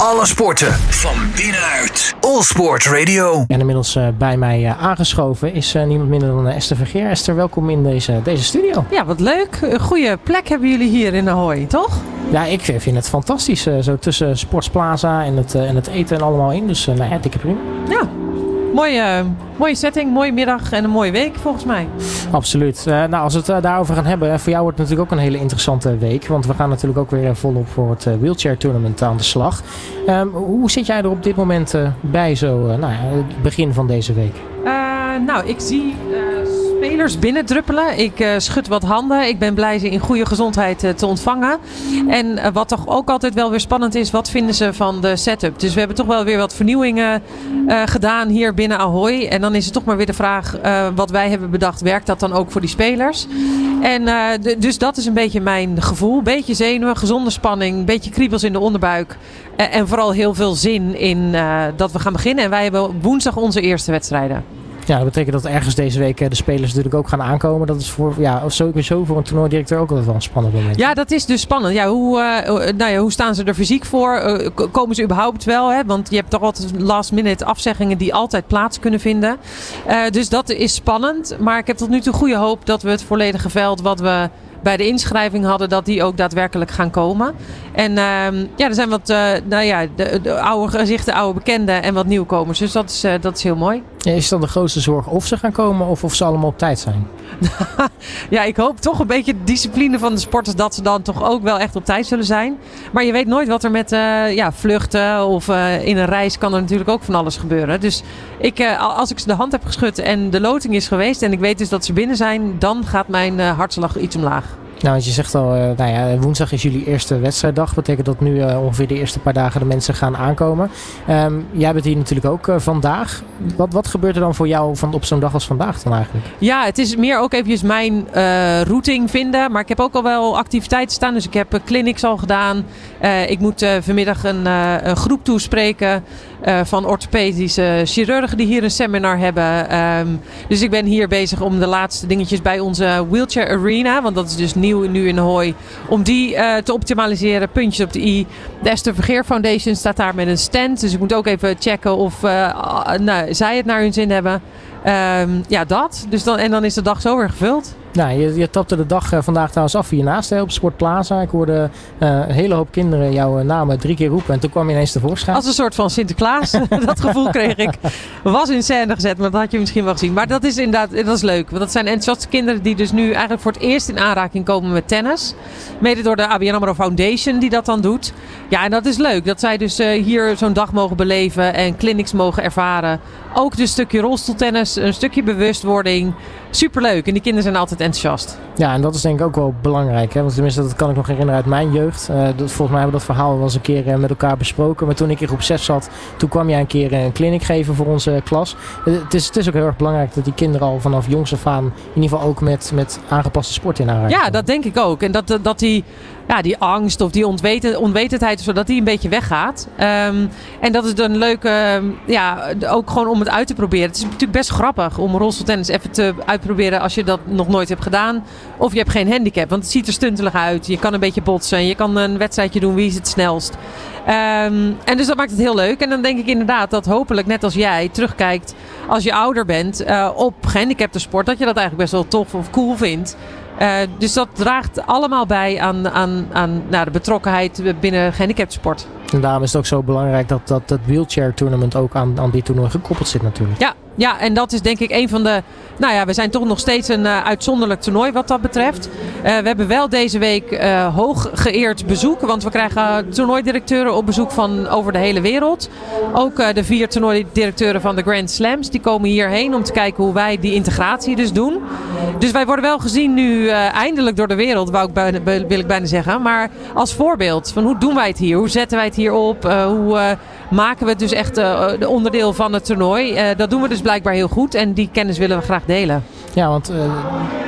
Alle sporten van binnenuit. All Sport Radio. En inmiddels uh, bij mij uh, aangeschoven is uh, niemand minder dan Esther Vergeer. Esther, welkom in deze, deze studio. Ja, wat leuk. Een goede plek hebben jullie hier in Ahoy, toch? Ja, ik vind het fantastisch. zo tussen Sportsplaza en het, en het eten en allemaal in. Dus nou ja, dikke prima. Ja, Mooie, mooie setting, mooie middag en een mooie week volgens mij. Absoluut. Uh, nou, als we het uh, daarover gaan hebben, voor jou wordt het natuurlijk ook een hele interessante week. Want we gaan natuurlijk ook weer volop voor het wheelchair tournament aan de slag. Um, hoe zit jij er op dit moment bij, zo nou, het begin van deze week? nou, ik zie spelers binnendruppelen. Ik uh, schud wat handen. Ik ben blij ze in goede gezondheid uh, te ontvangen. En uh, wat toch ook altijd wel weer spannend is, wat vinden ze van de setup? Dus we hebben toch wel weer wat vernieuwingen gedaan hier binnen Ahoy. En dan is het toch maar weer de vraag, wat wij hebben bedacht, werkt dat dan ook voor die spelers? En dus dat is een beetje mijn gevoel. Beetje zenuwen, gezonde spanning, beetje kriebels in de onderbuik. en vooral heel veel zin in dat we gaan beginnen. En wij hebben woensdag onze eerste wedstrijden. Ja, dat betekent dat ergens deze week de spelers natuurlijk ook gaan aankomen. Dat is voor, ja, sowieso voor een toernooidirecteur ook wel een spannend moment. Ja, dat is dus spannend. Ja, hoe, uh, nou ja, hoe staan ze er fysiek voor? Komen ze überhaupt wel? Hè? Want je hebt toch altijd last minute afzeggingen die altijd plaats kunnen vinden. Dus dat is spannend. Maar ik heb tot nu toe goede hoop dat we het volledige veld wat we bij de inschrijving hadden, dat die ook daadwerkelijk gaan komen. En uh, ja, er zijn wat uh, nou ja, de, de, oude gezichten, oude bekenden en wat nieuwkomers. Dus dat is, uh, dat is heel mooi. Is dan de grootste zorg of ze gaan komen of of ze allemaal op tijd zijn? ja, ik hoop toch een beetje de discipline van de sporters dat ze dan toch ook wel echt op tijd zullen zijn. Maar je weet nooit wat er met uh, ja, vluchten of in een reis kan er natuurlijk ook van alles gebeuren. Dus ik, als ik ze de hand heb geschud en de loting is geweest en ik weet dus dat ze binnen zijn, dan gaat mijn hartslag iets omlaag. Nou, want je zegt al, uh, nou ja, woensdag is jullie eerste wedstrijddag. Betekent dat nu uh, ongeveer de eerste paar dagen de mensen gaan aankomen. Um, jij bent hier natuurlijk ook uh, vandaag. Wat, wat gebeurt er dan voor jou van, op zo'n dag als vandaag dan eigenlijk? Ja, het is meer ook eventjes mijn routing vinden. Maar ik heb ook al wel activiteiten staan. Dus ik heb clinics al gedaan. ik moet vanmiddag een, een groep toespreken. Uh, van orthopedische chirurgen die hier een seminar hebben. Um, dus ik ben hier bezig om de laatste dingetjes bij onze wheelchair arena, want dat is dus nieuw nu in Hooi, om die uh, te optimaliseren. Puntjes op de i. De Esther Vergeer Foundation staat daar met een stand, dus ik moet ook even checken of uh, nou, zij het naar hun zin hebben. Um, ja, dat. Dus dan, en dan is de dag zo weer gevuld. Nou, je, je tapte de dag uh, vandaag trouwens af hiernaast hè, op Sportplaza. Ik hoorde uh, een hele hoop kinderen jouw namen drie keer roepen en toen kwam je ineens tevoorschijn. Als een soort van Sinterklaas. dat gevoel kreeg ik. Was in scène gezet, maar dat had je misschien wel gezien. Maar dat is inderdaad dat is leuk. Want dat zijn enthousiaste kinderen die dus nu eigenlijk voor het eerst in aanraking komen met tennis. Mede door de ABN AMRO Foundation die dat dan doet. Ja, en dat is leuk. Dat zij dus hier zo'n dag mogen beleven en clinics mogen ervaren. Ook dus een stukje rolstoeltennis, een stukje bewustwording. Superleuk. En die kinderen zijn altijd enthousiast. Ja, en dat is denk ik ook wel belangrijk. Hè? Want tenminste, dat kan ik nog herinneren uit mijn jeugd. Uh, dat, volgens mij hebben we dat verhaal wel eens een keer uh, met elkaar besproken. Maar toen ik in groep 6 zat, toen kwam jij een keer een clinic geven voor onze klas. het, is, het is ook heel erg belangrijk dat die kinderen al vanaf jongs af aan... in ieder geval ook met, met aangepaste sport in aanraking Ja, dat denk ik ook. En dat, dat die ja, die angst of die onweten, onwetendheid, zodat die een beetje weggaat. Um, en dat is dan leuk, uh, ja, ook gewoon om het uit te proberen. Het is natuurlijk best grappig om rolstoeltennis even te uitproberen als je dat nog nooit hebt gedaan. Of je hebt geen handicap, want het ziet er stuntelig uit. Je kan een beetje botsen, je kan een wedstrijdje doen, wie is het snelst. Um, en dus dat maakt het heel leuk. En dan denk ik inderdaad dat hopelijk, net als jij, terugkijkt als je ouder bent uh, op gehandicapte sport. Dat je dat eigenlijk best wel tof of cool vindt. Uh, dus dat draagt allemaal bij aan, aan, aan nou, de betrokkenheid binnen gehandicaptensport. En daarom is het ook zo belangrijk dat dat, dat wheelchair tournament ook aan, aan dit toernooi gekoppeld zit natuurlijk. Ja, ja, en dat is denk ik een van de. Nou ja, we zijn toch nog steeds een uh, uitzonderlijk toernooi wat dat betreft. Uh, we hebben wel deze week uh, hoog geëerd bezoek. Want we krijgen toernooidirecteuren op bezoek van over de hele wereld. Ook de vier toernooidirecteuren van de Grand Slams. Die komen hierheen om te kijken hoe wij die integratie dus doen. Dus wij worden wel gezien nu eindelijk door de wereld, wou ik wil ik bijna zeggen. Maar als voorbeeld van hoe doen wij het hier? Hoe zetten wij het hier op? hoe maken we het dus echt de onderdeel van het toernooi? dat doen we dus blijkbaar heel goed en die kennis willen we graag delen. Ja, want uh,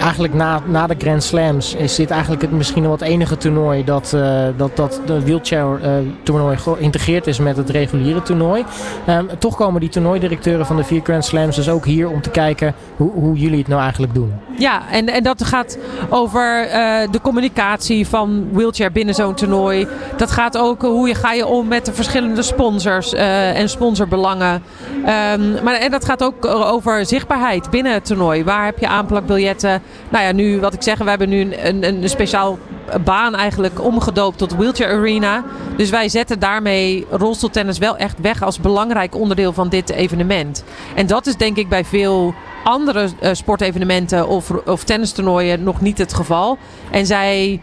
eigenlijk na, na de Grand Slams is dit eigenlijk het misschien wel het enige toernooi dat, dat, dat de wheelchair toernooi geïntegreerd is met het reguliere toernooi. Um, toch komen die toernooidirecteuren van de vier Grand Slams dus ook hier om te kijken hoe, hoe jullie het nou eigenlijk doen. Ja, en, en dat gaat over de communicatie van wheelchair binnen zo'n toernooi. Dat gaat ook hoe je ga je om met de verschillende sponsors en sponsorbelangen. Um, maar en dat gaat ook over zichtbaarheid binnen het toernooi. Waar heb je aanplakbiljetten? Nou ja, nu wat ik zeg, we hebben nu een, een, een speciaal baan eigenlijk omgedoopt tot wheelchair arena. Dus wij zetten daarmee rolstoeltennis wel echt weg als belangrijk onderdeel van dit evenement. En dat is denk ik bij veel andere uh, sportevenementen of, of tennistoernooien nog niet het geval. En zij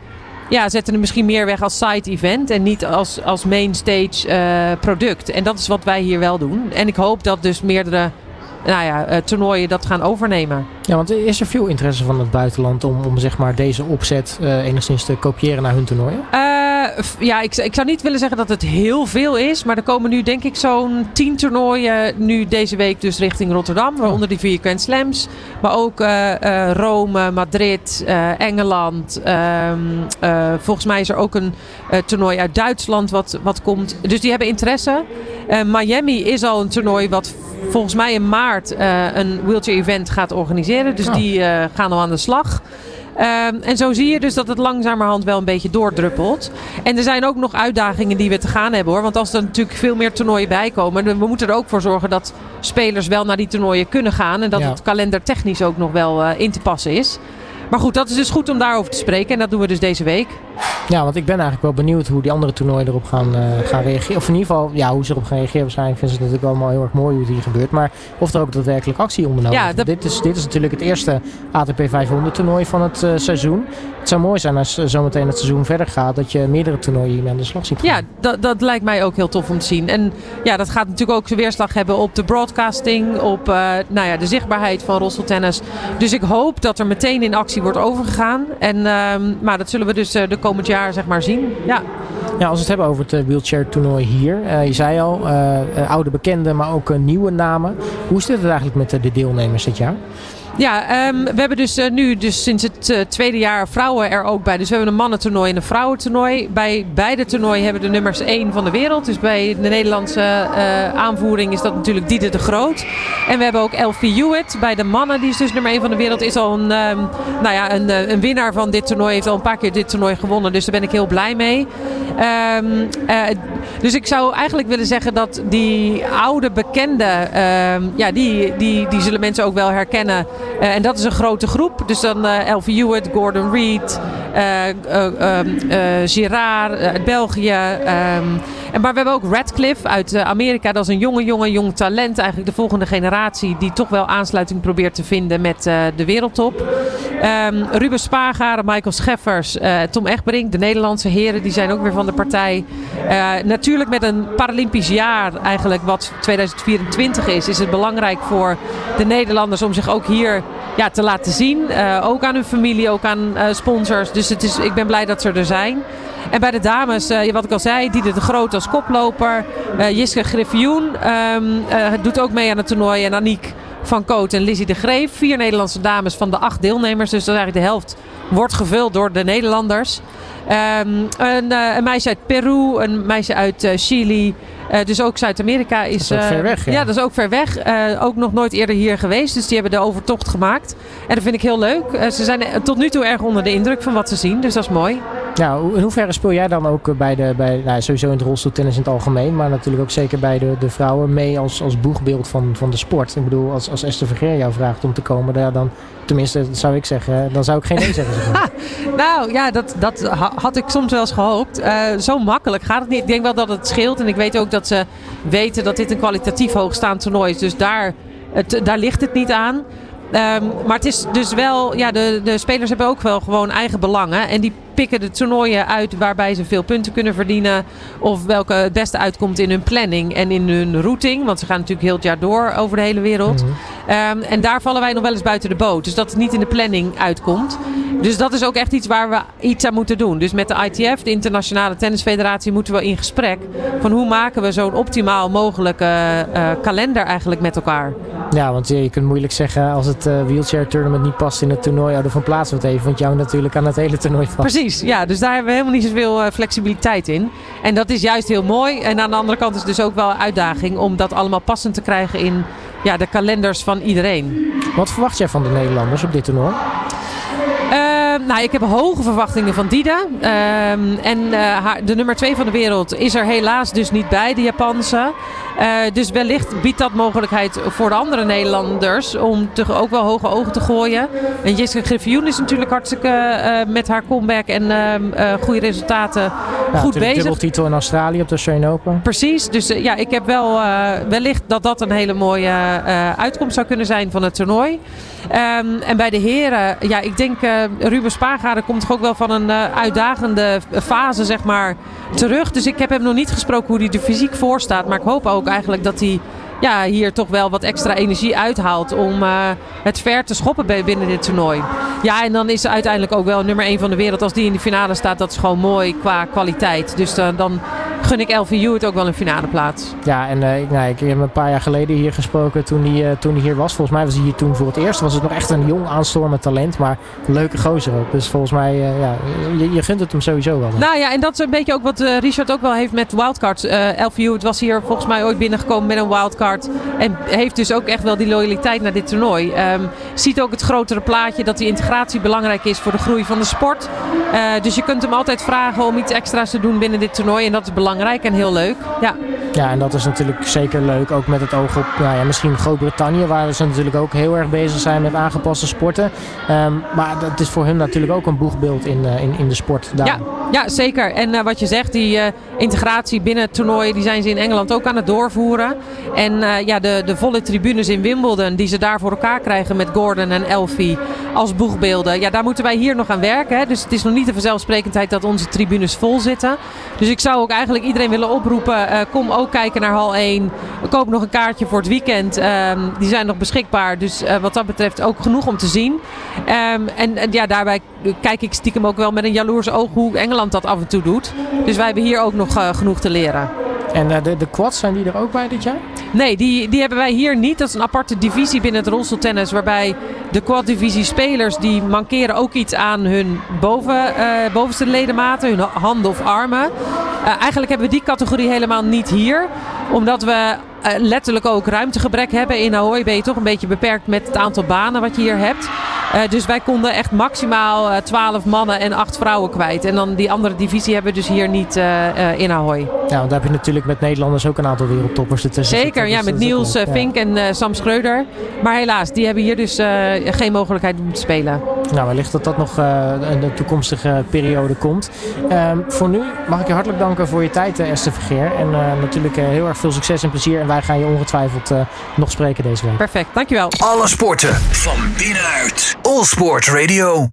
ja, zetten het misschien meer weg als side event en niet als, als main stage uh, product. En dat is wat wij hier wel doen. En ik hoop dat dus meerdere nou ja, uh, toernooien dat gaan overnemen. Ja, want is er veel interesse van het buitenland om, om zeg maar deze opzet uh, enigszins te kopiëren naar hun toernooien? Uh, ja, ik, ik zou niet willen zeggen dat het heel veel is. Maar er komen nu denk ik zo'n tien toernooien nu deze week dus richting Rotterdam. Waaronder die vier Grand Slams. Maar ook uh, Rome, Madrid, Engeland. Um, volgens mij is er ook een toernooi uit Duitsland wat, wat komt. Dus die hebben interesse. Miami is al een toernooi wat volgens mij in maart een wheelchair event gaat organiseren. Dus die uh, gaan al aan de slag. Um, en zo zie je dus dat het langzamerhand wel een beetje doordruppelt. En er zijn ook nog uitdagingen die we te gaan hebben hoor. Want als er natuurlijk veel meer toernooien bij komen, dan we moeten er ook voor zorgen dat spelers wel naar die toernooien kunnen gaan. En dat ja. het kalender technisch ook nog wel uh, in te passen is. Maar goed, dat is dus goed om daarover te spreken. En dat doen we dus deze week. Ja, want ik ben eigenlijk wel benieuwd hoe die andere toernooien erop gaan, uh, gaan reageren. Of in ieder geval, ja, hoe ze erop gaan reageren. Waarschijnlijk vinden ze het natuurlijk allemaal heel erg mooi hoe het hier gebeurt. Maar of er ook daadwerkelijk actie ondernomen ja, dat... dit, is, dit is natuurlijk het eerste ATP 500 toernooi van het uh, seizoen. Het zou mooi zijn als uh, zometeen het seizoen verder gaat. Dat je meerdere toernooien hiermee aan de slag ziet gaan. Ja, dat, dat lijkt mij ook heel tof om te zien. En ja, dat gaat natuurlijk ook zijn weerslag hebben op de broadcasting. Op nou ja, de zichtbaarheid van rolstoeltennis. Dus ik hoop dat er meteen in actie wordt overgegaan. En, ehm, maar dat zullen we dus de komend jaar zeg maar zien. Ja. Ja, als we het hebben over het uh, wheelchair toernooi hier. Uh, je zei al, oude bekenden, maar ook nieuwe namen. Hoe zit het eigenlijk met de deelnemers dit jaar? Ja, um, we hebben dus uh, nu dus sinds het uh, tweede jaar vrouwen er ook bij. Dus we hebben een mannentoernooi en een vrouwentoernooi. Bij beide toernooien hebben de nummers 1 van de wereld. Dus bij de Nederlandse uh, aanvoering is dat natuurlijk Diede de Groot. En we hebben ook Elfie Hewitt bij de mannen. Die is dus nummer 1 van de wereld. Is al een, um, nou ja, een, een winnaar van dit toernooi. Heeft al een paar keer dit toernooi gewonnen. Dus daar ben ik heel blij mee. Um, dus ik zou eigenlijk willen zeggen dat die oude bekenden, ja, die, die, die zullen mensen ook wel herkennen. Uh, en dat is een grote groep. Dus dan uh, Elfie Hewitt, Gordon Reed, uh, Girard uit België. Um, en, maar we hebben ook Radcliffe uit Amerika. Dat is een jonge, jonge, jong talent. Eigenlijk de volgende generatie die toch wel aansluiting probeert te vinden met de wereldtop. Um, Ruben Spaargaren, Michael Scheffers, Tom Egberink, de Nederlandse heren, die zijn ook weer van de partij. natuurlijk met een Paralympisch jaar eigenlijk wat 2024 is, is het belangrijk voor de Nederlanders om zich ook hier ja, te laten zien. Uh, ook aan hun familie, ook aan sponsors. Dus het is, ik ben blij dat ze er zijn. En bij de dames, wat ik al zei, Diede de Groot als koploper. Jiske Griffioen um, doet ook mee aan het toernooi. En Aniek van Koot en Lizzie de Greef. Vier Nederlandse dames van de acht deelnemers. Dus dat is eigenlijk de helft wordt gevuld door de Nederlanders. Um, een, een, meisje uit Peru, een meisje uit Chili. Uh, dus ook Zuid-Amerika is. Dat is ver weg. Ja. ja. dat is ook ver weg. Uh, ook nog nooit eerder hier geweest. Dus die hebben de overtocht gemaakt. En dat vind ik heel leuk. Ze zijn tot nu toe erg onder de indruk van wat ze zien. Dus dat is mooi. Ja, in hoeverre speel jij dan ook bij de. Bij, nou, sowieso in het rolstoeltennis in het algemeen. Maar natuurlijk ook zeker bij de, de vrouwen mee als, als boegbeeld van, van de sport. Ik bedoel, als, als Esther Vergeer jou vraagt om te komen, dan. Tenminste, zou ik zeggen. Dan zou ik geen nee zeggen. Nou ja, dat, dat had ik soms wel eens gehoopt. zo makkelijk gaat het niet. Ik denk wel dat het scheelt. En ik weet ook dat ze weten dat dit een kwalitatief hoogstaand toernooi is. Dus daar, het, daar ligt het niet aan. Um, maar het is dus wel, ja, de, de spelers hebben ook wel gewoon eigen belangen. En die pikken de toernooien uit waarbij ze veel punten kunnen verdienen. Of welke het beste uitkomt in hun planning en in hun routing. Want ze gaan natuurlijk heel het jaar door over de hele wereld. Mhm. Ehm, en daar vallen wij nog wel eens buiten de boot. Dus dat het niet in de planning uitkomt. Dus dat is ook echt iets waar we iets aan moeten doen. Dus met de ITF, de Internationale Tennisfederatie, moeten we in gesprek. Van hoe maken we zo'n optimaal mogelijke eh, kalender eigenlijk met elkaar. Ja, want je, kunt moeilijk zeggen als het eh, wheelchair tournament niet past in het toernooi, oh, van plaats wordt even. Want jou natuurlijk aan het hele toernooi vast. Precies, ja. Dus daar hebben we helemaal niet zoveel uh, flexibiliteit in. En dat is juist heel mooi. En aan de andere kant is het dus ook wel een uitdaging om dat allemaal passend te krijgen in ja, de kalenders van iedereen. Wat verwacht jij van de Nederlanders op dit toernooi? Uh, nou, ik heb hoge verwachtingen van Dida. Uh, en uh, haar, de nummer 2 van de wereld is er helaas dus niet bij, de Japanse. Uh, dus wellicht biedt dat mogelijkheid voor de andere Nederlanders om te, ook wel hoge ogen te gooien. En Jessica Griffioen is natuurlijk hartstikke uh, met haar comeback en uh, goede resultaten ja, goed bezig. dubbeltitel in Australië op de Australian Open. Precies, dus ja, ik heb wel wellicht dat dat een hele mooie uitkomst zou kunnen zijn van het toernooi. Um, en bij de heren, ja, ik denk Ruben Spaargade komt toch ook wel van een uitdagende fase, zeg maar, terug. Dus ik heb hem nog niet gesproken hoe hij er fysiek voor staat, maar ik hoop ook eigenlijk dat hij ja, hier toch wel wat extra energie uithaalt om uh, het ver te schoppen binnen dit toernooi. Ja, en dan is uiteindelijk ook wel nummer 1 van de wereld. Als die in de finale staat, dat is gewoon mooi qua kwaliteit. Dus dan gun ik LVU het ook wel een finale plaats. Ja, en uh, nou, ik heb een paar jaar geleden hier gesproken toen hij, toen hij hier was. Volgens mij was hij hier toen voor het eerst. Was het nog echt een jong aanstormend talent, maar leuke gozer ook. Dus volgens mij, ja, je, je gunt het hem sowieso wel. Nou ja, en dat is een beetje ook wat Richard ook wel heeft met wildcards. LVU, het was hier volgens mij ooit binnengekomen met een wildcard. En heeft dus ook echt wel die loyaliteit naar dit toernooi. Um, ziet ook het grotere plaatje dat die integratie belangrijk is voor de groei van de sport. Dus je kunt hem altijd vragen om iets extra's te doen binnen dit toernooi. En dat is belangrijk en heel leuk. Ja, ja en dat is natuurlijk zeker leuk. Ook met het oog op nou ja, misschien Groot-Brittannië. Waar ze natuurlijk ook heel erg bezig zijn met aangepaste sporten. Um, maar dat is voor hem natuurlijk ook een boegbeeld in, uh, in, in de sport. Daar. Ja, ja, zeker. En uh, wat je zegt, die integratie binnen het toernooi. Die zijn ze in Engeland ook aan het doorvoeren. En ja, de, de volle tribunes in Wimbledon die ze daar voor elkaar krijgen met Gordon en Elfie als boegbeelden. Ja, daar moeten wij hier nog aan werken. Hè. Dus het is nog niet de vanzelfsprekendheid dat onze tribunes vol zitten. Dus ik zou ook eigenlijk iedereen willen oproepen. Uh, kom ook kijken naar hal 1. Koop nog een kaartje voor het weekend. Um, die zijn nog beschikbaar. Dus uh, wat dat betreft ook genoeg om te zien. Um, en, ja, daarbij kijk ik stiekem ook wel met een jaloers oog hoe Engeland dat af en toe doet. Dus wij hebben hier ook nog uh, genoeg te leren. En de, de quads, zijn die er ook bij dit jaar? Nee, die, die hebben wij hier niet. Dat is een aparte divisie binnen het rolstoeltennis. Waarbij de quad-divisie spelers die mankeren ook iets aan hun boven, uh, bovenste ledematen. Hun handen of armen. Uh, eigenlijk hebben we die categorie helemaal niet hier. Omdat we letterlijk ook ruimtegebrek hebben. In Ahoy ben je toch een beetje beperkt met het aantal banen wat je hier hebt. Uh, dus wij konden echt maximaal uh, 12 mannen en 8 vrouwen kwijt. En dan die andere divisie hebben we dus hier niet uh, in Ahoy. Ja, want daar heb je natuurlijk met Nederlanders ook een aantal wereldtoppers ertussen. Zeker, ja, dus met Niels ja. Vink en Sam Schreuder. Maar helaas, die hebben hier dus geen mogelijkheid om te spelen. Nou, wellicht dat dat nog in de toekomstige periode komt. Um, voor nu mag ik je hartelijk danken voor je tijd, Esther Vergeer. En natuurlijk heel erg veel succes en plezier. En wij gaan je ongetwijfeld nog spreken deze week. Perfect, dankjewel. Alle sporten van binnenuit. All Sport Radio.